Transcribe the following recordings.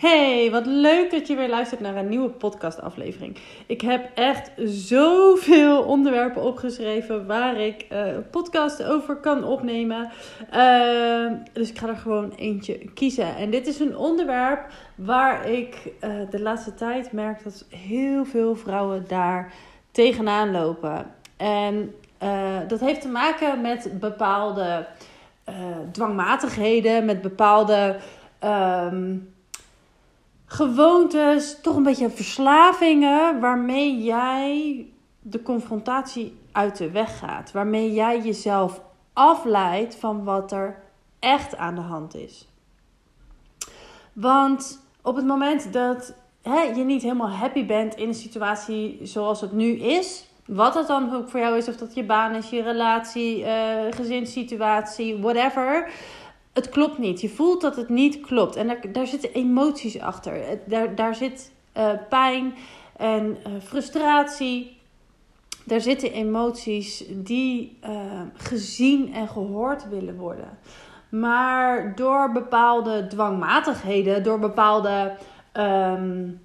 Hey, wat leuk dat je weer luistert naar een nieuwe podcastaflevering. Ik heb echt zoveel onderwerpen opgeschreven waar ik uh, een podcast over kan opnemen. Uh, dus ik ga er gewoon eentje kiezen. En dit is een onderwerp waar ik uh, de laatste tijd merk dat heel veel vrouwen daar tegenaan lopen. En uh, dat heeft te maken met bepaalde dwangmatigheden, met bepaalde. Um, gewoontes, toch een beetje verslavingen waarmee jij de confrontatie uit de weg gaat. Waarmee jij jezelf afleidt van wat er echt aan de hand is. Want op het moment dat hè, je niet helemaal happy bent in een situatie zoals het nu is, wat het dan ook voor jou is, of dat je baan is, je relatie, uh, gezinssituatie, whatever het klopt niet. Je voelt dat het niet klopt. En daar, daar zitten emoties achter. Daar, daar zit uh, pijn en uh, frustratie. Daar zitten emoties die gezien en gehoord willen worden. Maar door bepaalde dwangmatigheden, door bepaalde um,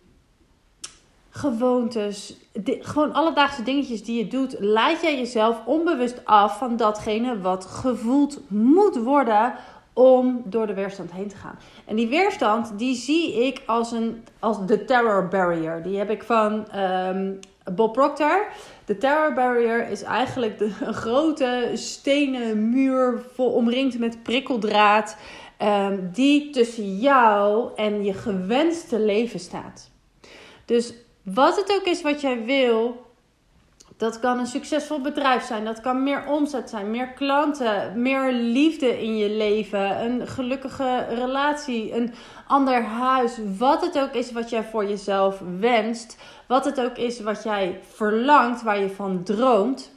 gewoontes, gewoon alledaagse dingetjes die je doet, leid jij jezelf onbewust af van datgene wat gevoeld moet worden om door de weerstand heen te gaan. En die weerstand, die zie ik als, een, als de terror barrier. Die heb ik van um, Bob Proctor. De terror barrier is eigenlijk de, grote stenen muur vol, omringd met prikkeldraad. Um, die tussen jou en je gewenste leven staat. Dus wat het ook is wat jij wil, dat kan een succesvol bedrijf zijn. Dat kan meer omzet zijn, meer klanten, meer liefde in je leven, een gelukkige relatie, een ander huis. Wat het ook is wat jij voor jezelf wenst, wat het ook is wat jij verlangt, waar je van droomt.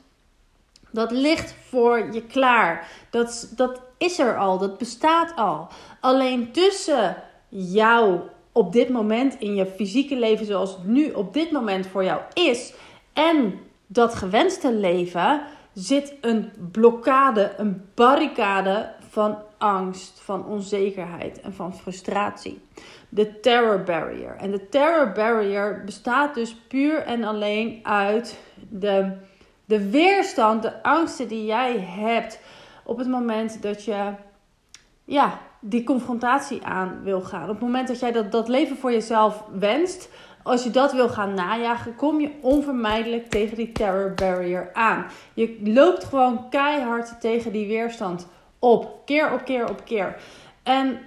Dat ligt voor je klaar. Dat, dat is er al, dat bestaat al. Alleen tussen jou op dit moment in je fysieke leven, zoals het nu op dit moment voor jou is, en dat gewenste leven zit een blokkade, een barricade van angst, van onzekerheid en van frustratie. De terror barrier. En de terror barrier bestaat dus puur en alleen uit de, de weerstand, de angsten die jij hebt op het moment dat je ja, die confrontatie aan wil gaan. Op het moment dat jij dat, dat leven voor jezelf wenst, als je dat wil gaan najagen, kom je onvermijdelijk tegen die terror barrier aan. Je loopt gewoon keihard tegen die weerstand op, keer op keer op keer. En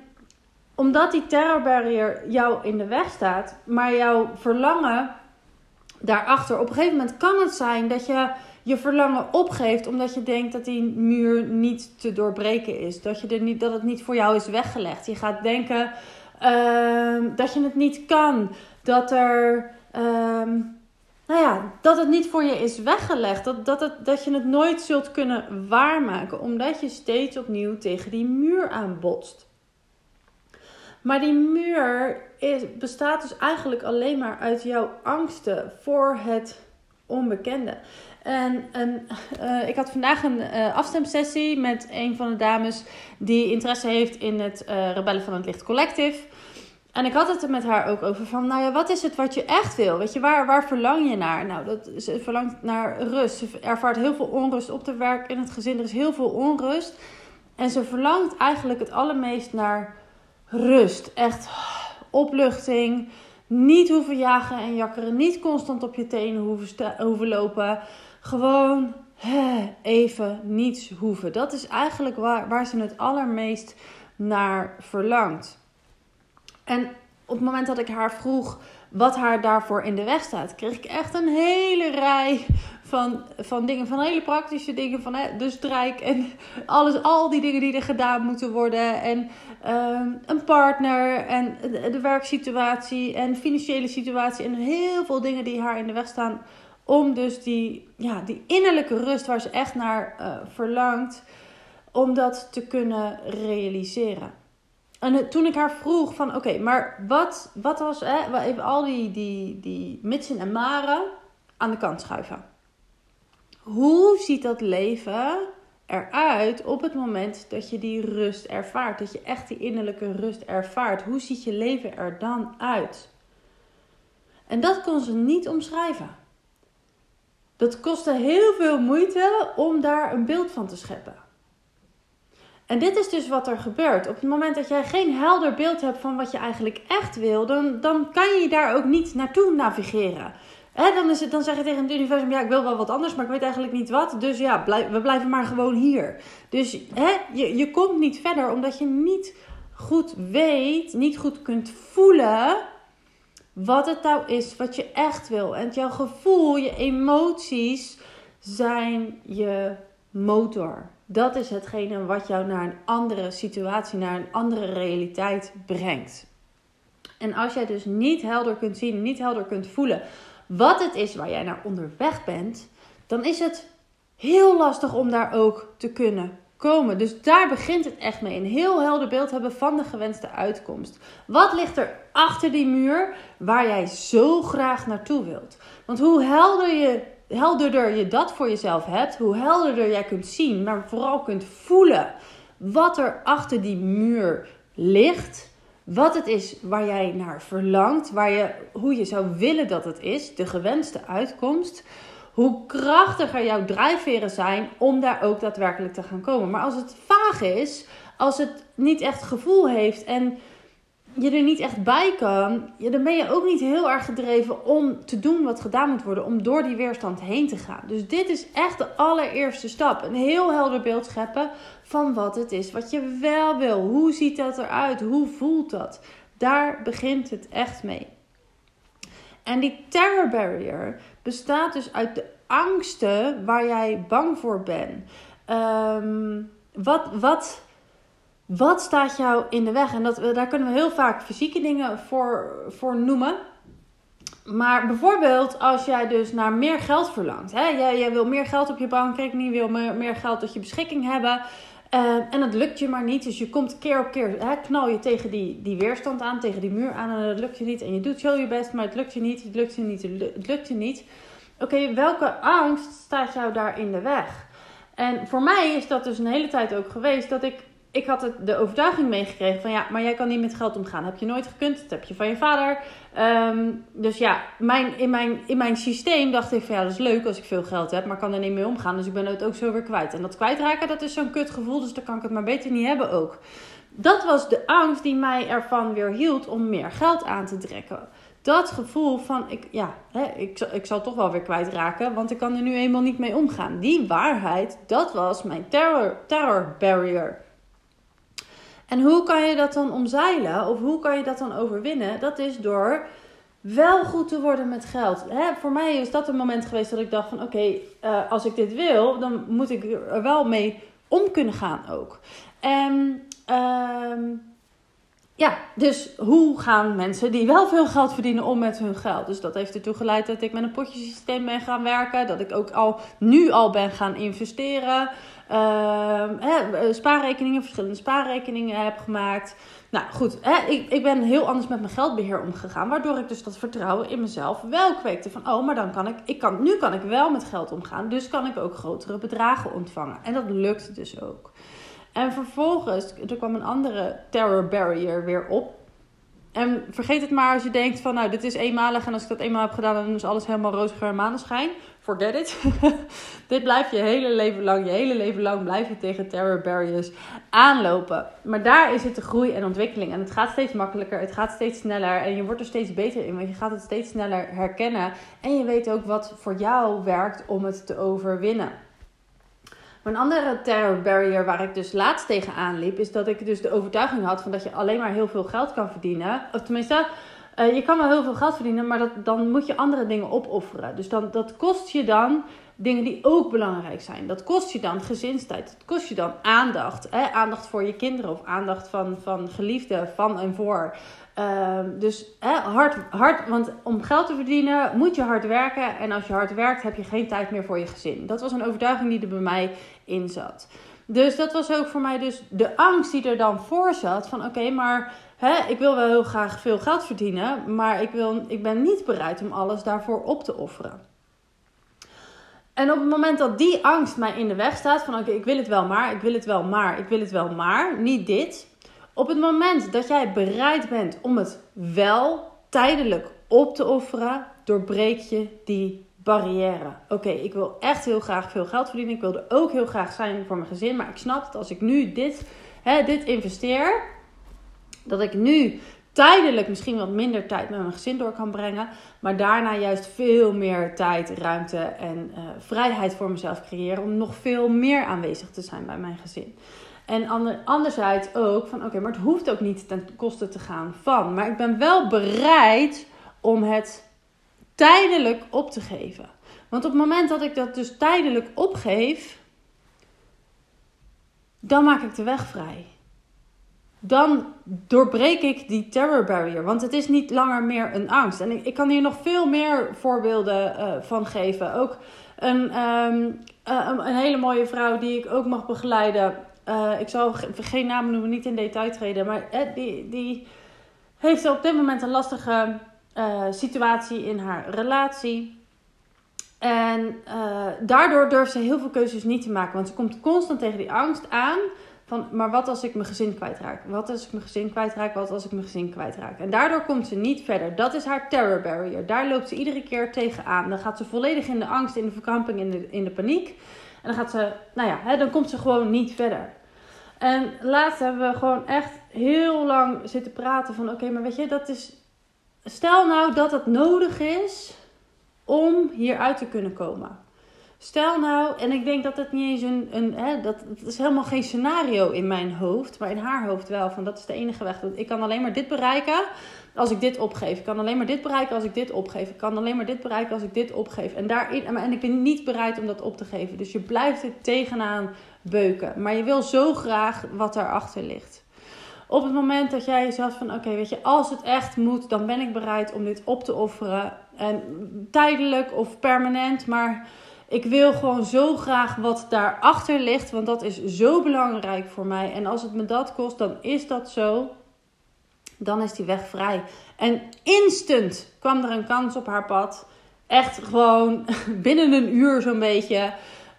omdat die terror barrier jou in de weg staat, maar jouw verlangen daarachter, op een gegeven moment kan het zijn dat je je verlangen opgeeft omdat je denkt dat die muur niet te doorbreken is. Dat, je er niet, dat het niet voor jou is weggelegd. Je gaat denken uh, dat je het niet kan dat er. Um, nou ja, dat het niet voor je is weggelegd. Dat, dat, het, dat je het nooit zult kunnen waarmaken. Omdat je steeds opnieuw tegen die muur aanbotst. Maar die muur is, bestaat dus eigenlijk alleen maar uit jouw angsten voor het onbekende. En, uh, ik had vandaag een uh, afstemsessie met een van de dames die interesse heeft in het uh, Rebellen van het Licht Collective. En ik had het er met haar ook over van, nou ja, wat is het wat je echt wil? Weet je, waar, waar verlang je naar? Nou, dat, ze verlangt naar rust. Ze ervaart heel veel onrust op de werk, in het gezin. Er is heel veel onrust. En ze verlangt eigenlijk het allermeest naar rust. Echt opluchting. Niet hoeven jagen en jakkeren. Niet constant op je tenen hoeven, hoeven lopen. Gewoon even niets hoeven. Dat is eigenlijk waar, waar ze het allermeest naar verlangt. En op het moment dat ik haar vroeg wat haar daarvoor in de weg staat, kreeg ik echt een hele rij van, van dingen, van hele praktische dingen, van hè, de strijk en alles, al die dingen die er gedaan moeten worden. En um, een partner en de werksituatie en financiële situatie en heel veel dingen die haar in de weg staan. Om dus die, ja, die innerlijke rust waar ze echt naar uh, verlangt, om dat te kunnen realiseren. En toen ik haar vroeg van, oké, maar wat, wat was, hè, even al die, die, die mitsen en maren aan de kant schuiven. Hoe ziet dat leven eruit op het moment dat je die rust ervaart. Dat je echt die innerlijke rust ervaart. Hoe ziet je leven er dan uit? En dat kon ze niet omschrijven. Dat kostte heel veel moeite om daar een beeld van te scheppen. En dit is dus wat er gebeurt. Op het moment dat jij geen helder beeld hebt van wat je eigenlijk echt wil, dan, kan je daar ook niet naartoe navigeren. He, dan, is het, dan zeg je tegen het universum, ja, ik wil wel wat anders, maar ik weet eigenlijk niet wat. Dus ja, blijf, we blijven maar gewoon hier. Dus je, je komt niet verder omdat je niet goed weet, niet goed kunt voelen wat het nou is wat je echt wil. En jouw gevoel, je emoties zijn je motor. Dat is hetgene wat jou naar een andere situatie, naar een andere realiteit brengt. En als jij dus niet helder kunt zien, niet helder kunt voelen wat het is waar jij naar onderweg bent, dan is het heel lastig om daar ook te kunnen komen. Dus daar begint het echt mee. Een heel helder beeld hebben van de gewenste uitkomst. Wat ligt er achter die muur waar jij zo graag naartoe wilt? Want hoe helder je, helderder je dat voor jezelf hebt, hoe helderder jij kunt zien, maar vooral kunt voelen wat er achter die muur ligt. Wat het is waar jij naar verlangt, waar je, hoe je zou willen dat het is, de gewenste uitkomst hoe krachtiger jouw drijfveren zijn om daar ook daadwerkelijk te gaan komen. Maar als het vaag is, als het niet echt gevoel heeft en je er niet echt bij kan, dan ben je ook niet heel erg gedreven om te doen wat gedaan moet worden, om door die weerstand heen te gaan. Dus dit is echt de allereerste stap. Een heel helder beeld scheppen van wat het is, wat je wel wil. Hoe ziet dat eruit? Hoe voelt dat? Daar begint het echt mee. En die terror barrier bestaat dus uit de angsten waar jij bang voor bent. Ehm, wat, wat, wat staat jou in de weg? En dat, daar kunnen we heel vaak fysieke dingen voor, voor noemen. Maar bijvoorbeeld als jij dus naar meer geld verlangt. Hè? Jij, jij wil meer geld op je bankrekening, wil meer, meer geld tot je beschikking hebben. Ehm, en het lukt je maar niet. Dus je komt keer op keer, hè, knal je tegen die, die weerstand aan, tegen die muur aan. En het lukt je niet. En je doet zo je best, maar het lukt je niet. Het lukt je niet. Het lukt je niet. Oké, welke angst staat jou daar in de weg? En voor mij is dat dus een hele tijd ook geweest dat ik ik had de overtuiging meegekregen van ja, maar jij kan niet met geld omgaan. Heb je nooit gekund, dat heb je van je vader. Ehm, dus ja, mijn, in, mijn, in mijn systeem dacht ik van ja, dat is leuk als ik veel geld heb, maar kan er niet mee omgaan. Dus ik ben het ook zo weer kwijt. En dat kwijtraken, dat is zo'n kutgevoel, dus dan kan ik het maar beter niet hebben ook. Dat was de angst die mij ervan weer hield om meer geld aan te trekken. Dat gevoel van, ik, ja, hè, ik, ik zal toch wel weer kwijtraken, want ik kan er nu eenmaal niet mee omgaan. Die waarheid, dat was mijn terror, terror barrier. En hoe kan je dat dan omzeilen? Of hoe kan je dat dan overwinnen? Dat is door wel goed te worden met geld. Hè, voor mij is dat een moment geweest dat ik dacht van oké, eh, als ik dit wil, dan moet ik er wel mee om kunnen gaan ook. En ja, dus hoe gaan mensen die wel veel geld verdienen om met hun geld? Dus dat heeft ertoe geleid dat ik met een potjesysteem ben gaan werken. Dat ik ook al nu al ben gaan investeren. Uh, spaarrekeningen, verschillende spaarrekeningen heb gemaakt. Nou goed, hè, ik, ik ben heel anders met mijn geldbeheer omgegaan. Waardoor ik dus dat vertrouwen in mezelf wel kweekte. Van oh, maar dan kan ik, ik kan, nu kan ik wel met geld omgaan. Dus kan ik ook grotere bedragen ontvangen. En dat lukt dus ook. En vervolgens, er kwam een andere terror barrier weer op. En vergeet het maar als je denkt van, nou, dit is eenmalig en als ik dat eenmaal heb gedaan, dan is alles helemaal roze en. Forget it. dit blijf je hele leven lang, je hele leven lang blijf je tegen terror barriers aanlopen. Maar daar is het de groei en ontwikkeling. En het gaat steeds makkelijker, het gaat steeds sneller en je wordt er steeds beter in, want je gaat het steeds sneller herkennen. En je weet ook wat voor jou werkt om het te overwinnen. Maar een andere terror barrier waar ik dus laatst tegenaan liep, is dat ik dus de overtuiging had van dat je alleen maar heel veel geld kan verdienen. Of tenminste, uh, je kan wel heel veel geld verdienen, maar dat, dan moet je andere dingen opofferen. Dus dan, dat kost je dan dingen die ook belangrijk zijn. Dat kost je dan gezinstijd. Dat kost je dan aandacht. Hè? Aandacht voor je kinderen of aandacht van, van geliefden, van en voor. Ehm, dus hè, hard, hard, want om geld te verdienen moet je hard werken. En als je hard werkt, heb je geen tijd meer voor je gezin. Dat was een overtuiging die er bij mij in zat. Dus dat was ook voor mij dus de angst die er dan voor zat. Van oké, maar hè, ik wil wel heel graag veel geld verdienen. Maar ik, wil, ik ben niet bereid om alles daarvoor op te offeren. En op het moment dat die angst mij in de weg staat, van oké, ik wil het wel maar, ik wil het wel maar, ik wil het wel maar, niet dit. Op het moment dat jij bereid bent om het wel tijdelijk op te offeren, doorbreek je die barrière. Oké, ik wil echt heel graag veel geld verdienen. Ik wil er ook heel graag zijn voor mijn gezin. Maar ik snap dat als ik nu dit, hè, dit investeer, dat ik nu tijdelijk misschien wat minder tijd met mijn gezin door kan brengen. Maar daarna juist veel meer tijd, ruimte en uh, vrijheid voor mezelf creëren. Om nog veel meer aanwezig te zijn bij mijn gezin. En ander, anderzijds ook van oké, maar het hoeft ook niet ten koste te gaan van. Maar ik ben wel bereid om het tijdelijk op te geven. Want op het moment dat ik dat dus tijdelijk opgeef, dan maak ik de weg vrij. Dan doorbreek ik die terror barrier. Want het is niet langer meer een angst. En ik, kan hier nog veel meer voorbeelden uh, van geven. Ook een, um, uh, een hele mooie vrouw die ik ook mag begeleiden. Uh, ik zal geen namen noemen, niet in detail treden. Maar die, die heeft op dit moment een lastige situatie in haar relatie. En daardoor durft ze heel veel keuzes niet te maken. Want ze komt constant tegen die angst aan. Maar wat als ik mijn gezin kwijtraak? Wat als ik mijn gezin kwijtraak? Wat als ik mijn gezin kwijtraak? En daardoor komt ze niet verder. Dat is haar terror barrier. Daar loopt ze iedere keer tegenaan. Dan gaat ze volledig in de angst, in de verkramping, in de, in de paniek. En dan gaat ze, nou ja, hè, dan komt ze gewoon niet verder. En laatst hebben we gewoon echt heel lang zitten praten van... Oké, maar weet je, dat is Stel nou dat het nodig is om hieruit te kunnen komen. Stel nou, en ik denk dat het niet eens een, een hè, dat, dat is helemaal geen scenario in mijn hoofd, maar in haar hoofd wel. Van dat is de enige weg. Ik kan alleen maar dit bereiken als ik dit opgeef. Ik kan alleen maar dit bereiken als ik dit opgeef. Ik kan alleen maar dit bereiken als ik dit opgeef. En, daarin, en ik ben niet bereid om dat op te geven. Dus je blijft er tegenaan beuken. Maar je wil zo graag wat daarachter ligt. Op het moment dat jij jezelf van oké, weet je, als het echt moet, dan ben ik bereid om dit op te offeren. En tijdelijk of permanent, maar ik wil gewoon zo graag wat daarachter ligt, want dat is zo belangrijk voor mij. En als het me dat kost, dan is dat zo. Dan is die weg vrij. En instant kwam er een kans op haar pad. Echt gewoon binnen een uur zo'n beetje.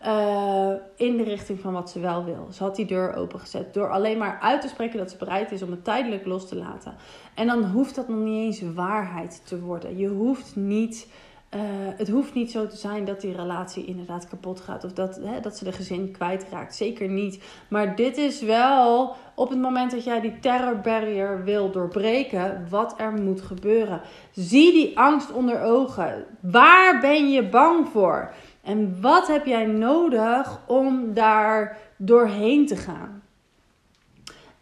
Uh, in de richting van wat ze wel wil. Ze had die deur opengezet door alleen maar uit te spreken dat ze bereid is om het tijdelijk los te laten. En dan hoeft dat nog niet eens waarheid te worden. Je hoeft niet, uh, het hoeft niet zo te zijn dat die relatie inderdaad kapot gaat of dat, hè, dat ze de gezin kwijtraakt. Zeker niet. Maar dit is wel op het moment dat jij die terror barrier wil doorbreken, wat er moet gebeuren. Zie die angst onder ogen. Waar ben je bang voor? En wat heb jij nodig om daar doorheen te gaan?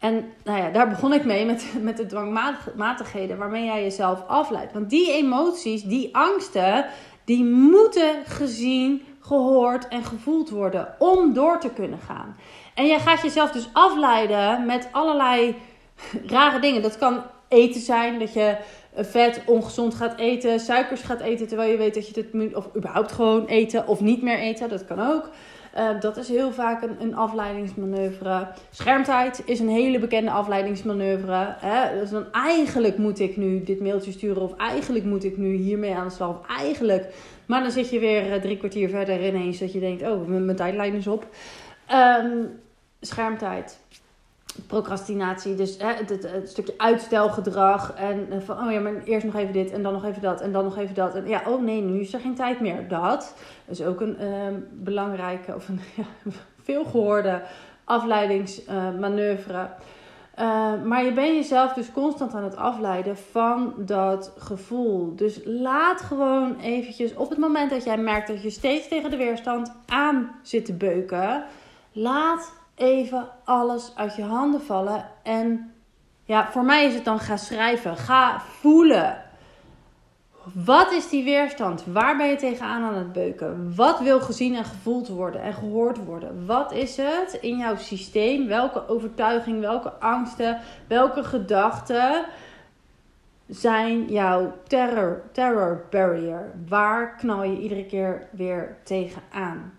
En nou ja, daar begon ik mee met, met de dwangmatigheden waarmee jij jezelf afleidt. Want die emoties, die angsten, die moeten gezien, gehoord en gevoeld worden om door te kunnen gaan. En jij gaat jezelf dus afleiden met allerlei rare dingen. Dat kan eten zijn, dat je vet ongezond gaat eten, suikers gaat eten terwijl je weet dat je het of überhaupt gewoon eten of niet meer eten, dat kan ook. Uh, dat is heel vaak een, een afleidingsmanoeuvre. Schermtijd is een hele bekende afleidingsmanoeuvre. Hè? Dus dan eigenlijk moet ik nu dit mailtje sturen, of eigenlijk moet ik nu hiermee aan de slag, of eigenlijk. Maar dan zit je weer uh, drie kwartier verder ineens dat je denkt: oh, mijn, tijdlijn is op. Um, schermtijd procrastinatie, dus hè, het, stukje uitstelgedrag. En eh, van, oh ja, maar eerst nog even dit en dan nog even dat en dan nog even dat. En ja, oh nee, nu is er geen tijd meer. Dat is ook een uh, belangrijke of een ja, veel gehoorde afleidingsmanoeuvre. Uh, maar je bent jezelf dus constant aan het afleiden van dat gevoel. Dus laat gewoon eventjes, op het moment dat jij merkt dat je steeds tegen de weerstand aan zit te beuken, laat even alles uit je handen vallen. En ja, voor mij is het dan ga schrijven. Ga voelen. Wat is die weerstand? Waar ben je tegenaan aan het beuken? Wat wil gezien en gevoeld worden en gehoord worden? Wat is het in jouw systeem? Welke overtuiging, welke angsten, welke gedachten zijn jouw terror, terror barrier? Waar knal je iedere keer weer tegenaan?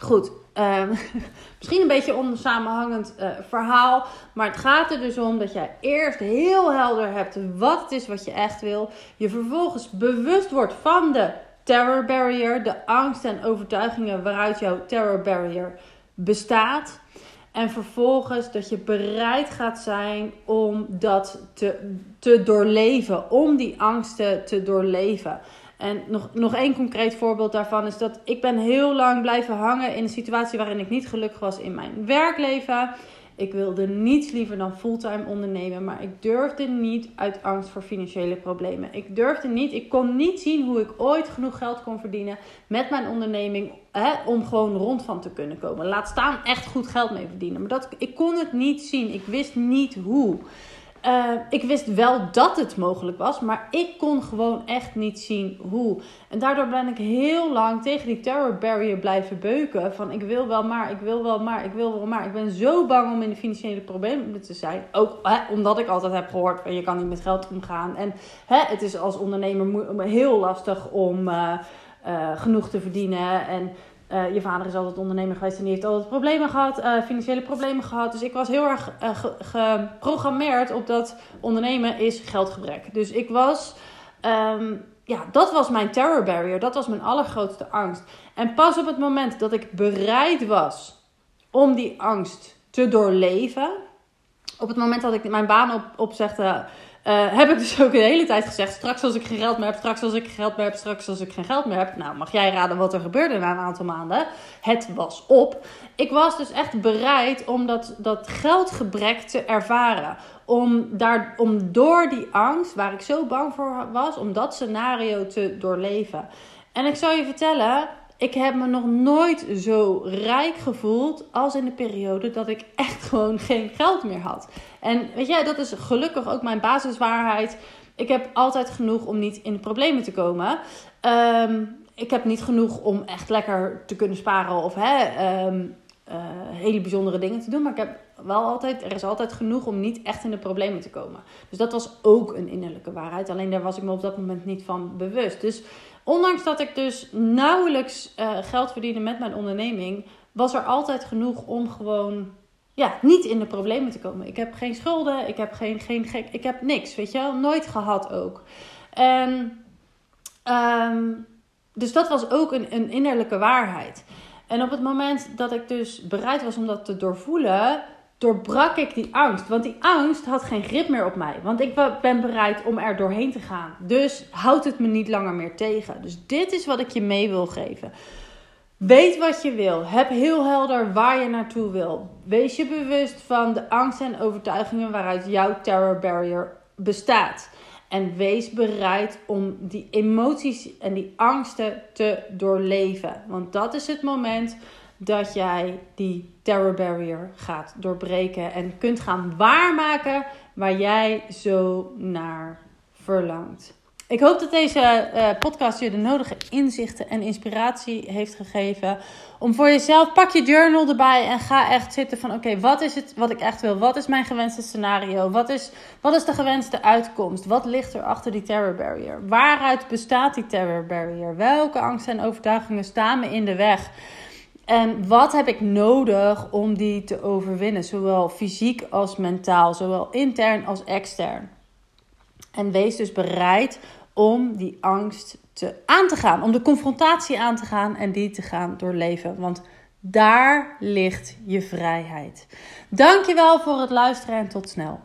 Goed, um, misschien een beetje onsamenhangend uh, verhaal. Maar het gaat er dus om dat jij eerst heel helder hebt wat het is wat je echt wil. Je vervolgens bewust wordt van de terror barrier, de angst en overtuigingen waaruit jouw terror barrier bestaat. En vervolgens dat je bereid gaat zijn om dat te, te doorleven, om die angsten te doorleven. En nog, nog één concreet voorbeeld daarvan is dat ik ben heel lang blijven hangen in een situatie waarin ik niet gelukkig was in mijn werkleven. Ik wilde niets liever dan fulltime ondernemen, maar ik durfde niet uit angst voor financiële problemen. Ik durfde niet, ik kon niet zien hoe ik ooit genoeg geld kon verdienen met mijn onderneming hè, om gewoon rond van te kunnen komen. Laat staan echt goed geld mee verdienen. Maar dat, ik kon het niet zien, ik wist niet hoe. Uh, ik wist wel dat het mogelijk was, maar ik kon gewoon echt niet zien hoe. En daardoor ben ik heel lang tegen die terror barrier blijven beuken. Van ik wil wel maar, ik wil wel maar, ik wil wel maar. Ik ben zo bang om in de financiële problemen te zijn. Ook hè, omdat ik altijd heb gehoord, je kan niet met geld omgaan. En hè, het is als ondernemer heel lastig om uh, uh, genoeg te verdienen. En uh, je vader is altijd ondernemer geweest en die heeft altijd problemen gehad, uh, financiële problemen gehad. Dus ik was heel erg uh, geprogrammeerd op dat ondernemen is geldgebrek. Dus ik was, um, ja, dat was mijn terror barrier. Dat was mijn allergrootste angst. En pas op het moment dat ik bereid was om die angst te doorleven, op het moment dat ik mijn baan op, opzegde uh, heb ik dus ook de hele tijd gezegd: straks als ik geen geld meer heb, straks als ik geen geld meer heb, straks als ik geen geld meer heb. Nou, mag jij raden wat er gebeurde na een aantal maanden? Het was op. Ik was dus echt bereid om dat, dat geldgebrek te ervaren. Om, daar, om door die angst, waar ik zo bang voor was, om dat scenario te doorleven. En ik zal je vertellen, ik heb me nog nooit zo rijk gevoeld als in de periode dat ik echt gewoon geen geld meer had. En weet je, dat is gelukkig ook mijn basiswaarheid. Ik heb altijd genoeg om niet in de problemen te komen. Ehm, ik heb niet genoeg om echt lekker te kunnen sparen of hè, ehm, eh, hele bijzondere dingen te doen. Maar ik heb wel altijd, er is altijd genoeg om niet echt in de problemen te komen. Dus dat was ook een innerlijke waarheid. Alleen daar was ik me op dat moment niet van bewust. Dus ondanks dat ik dus nauwelijks uh, geld verdiende met mijn onderneming, was er altijd genoeg om gewoon ja, niet in de problemen te komen. Ik heb geen schulden, ik heb geen, geen gek, ik heb niks, weet je wel, nooit gehad ook. En um, dus dat was ook een, een innerlijke waarheid. En op het moment dat ik dus bereid was om dat te doorvoelen, doorbrak ik die angst. Want die angst had geen grip meer op mij. Want ik ben bereid om er doorheen te gaan. Dus houdt het me niet langer meer tegen. Dus dit is wat ik je mee wil geven. Weet wat je wil. Heb heel helder waar je naartoe wil. Wees je bewust van de angsten en overtuigingen waaruit jouw terror barrier bestaat. En wees bereid om die emoties en die angsten te doorleven. Want dat is het moment dat jij die terror barrier gaat doorbreken en kunt gaan waarmaken waar jij zo naar verlangt. Ik hoop dat deze uh, podcast je de nodige inzichten en inspiratie heeft gegeven. Om voor jezelf, pak je journal erbij en ga echt zitten van... Oké, wat is het wat ik echt wil? Wat is mijn gewenste scenario? Wat is, wat is de gewenste uitkomst? Wat ligt er achter die terror barrier? Waaruit bestaat die terror barrier? Welke angsten en overtuigingen staan me in de weg? En wat heb ik nodig om die te overwinnen? Zowel fysiek als mentaal, zowel intern als extern. En wees dus bereid om die angst te, aan te gaan, om de confrontatie aan te gaan en die te gaan doorleven. Want daar ligt je vrijheid. Dankjewel voor het luisteren en tot snel.